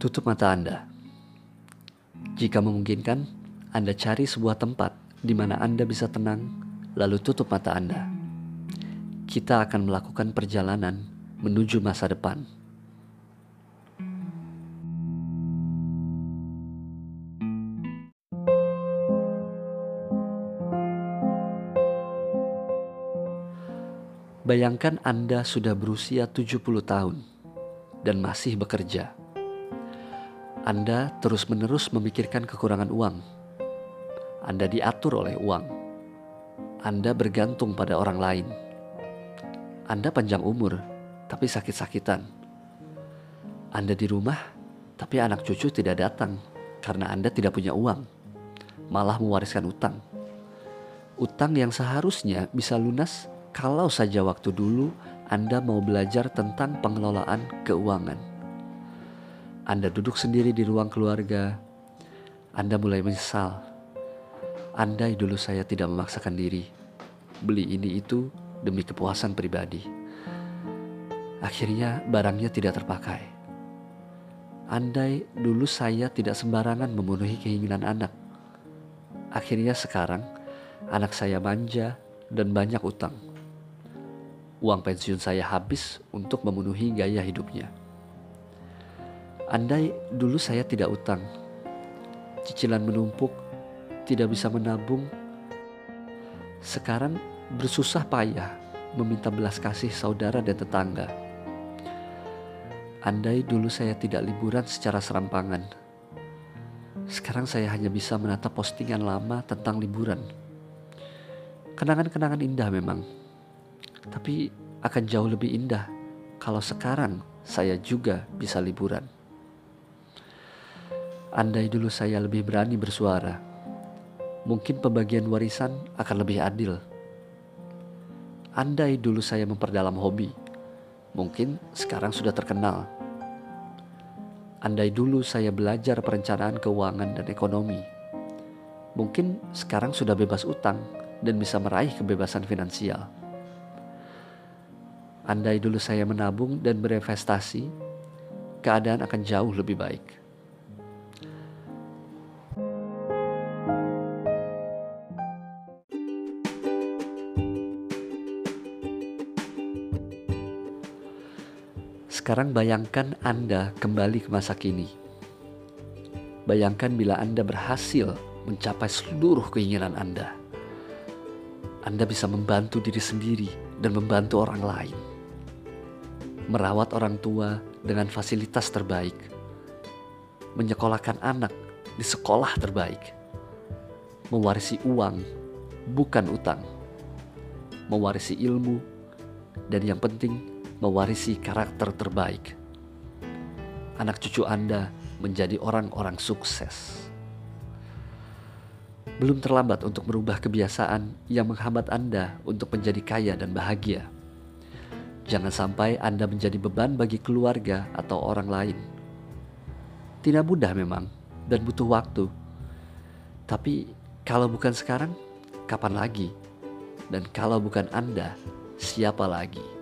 Tutup mata Anda. Jika memungkinkan, Anda cari sebuah tempat di mana Anda bisa tenang, lalu tutup mata Anda. Kita akan melakukan perjalanan menuju masa depan. Bayangkan Anda sudah berusia 70 tahun dan masih bekerja. Anda terus-menerus memikirkan kekurangan uang. Anda diatur oleh uang. Anda bergantung pada orang lain. Anda panjang umur, tapi sakit-sakitan. Anda di rumah, tapi anak cucu tidak datang karena Anda tidak punya uang, malah mewariskan utang. Utang yang seharusnya bisa lunas kalau saja waktu dulu Anda mau belajar tentang pengelolaan keuangan. Anda duduk sendiri di ruang keluarga, Anda mulai menyesal. Andai dulu saya tidak memaksakan diri, beli ini itu demi kepuasan pribadi. Akhirnya barangnya tidak terpakai. Andai dulu saya tidak sembarangan memenuhi keinginan anak. Akhirnya sekarang anak saya manja dan banyak utang uang pensiun saya habis untuk memenuhi gaya hidupnya. Andai dulu saya tidak utang, cicilan menumpuk, tidak bisa menabung, sekarang bersusah payah meminta belas kasih saudara dan tetangga. Andai dulu saya tidak liburan secara serampangan, sekarang saya hanya bisa menatap postingan lama tentang liburan. Kenangan-kenangan indah memang tapi akan jauh lebih indah kalau sekarang saya juga bisa liburan. Andai dulu saya lebih berani bersuara, mungkin pembagian warisan akan lebih adil. Andai dulu saya memperdalam hobi, mungkin sekarang sudah terkenal. Andai dulu saya belajar perencanaan keuangan dan ekonomi, mungkin sekarang sudah bebas utang dan bisa meraih kebebasan finansial. Andai dulu saya menabung dan berinvestasi, keadaan akan jauh lebih baik. Sekarang bayangkan Anda kembali ke masa kini. Bayangkan bila Anda berhasil mencapai seluruh keinginan Anda. Anda bisa membantu diri sendiri dan membantu orang lain merawat orang tua dengan fasilitas terbaik, menyekolahkan anak di sekolah terbaik, mewarisi uang bukan utang, mewarisi ilmu, dan yang penting mewarisi karakter terbaik. Anak cucu Anda menjadi orang-orang sukses. Belum terlambat untuk merubah kebiasaan yang menghambat Anda untuk menjadi kaya dan bahagia. Jangan sampai Anda menjadi beban bagi keluarga atau orang lain. Tidak mudah memang dan butuh waktu. Tapi kalau bukan sekarang, kapan lagi? Dan kalau bukan Anda, siapa lagi?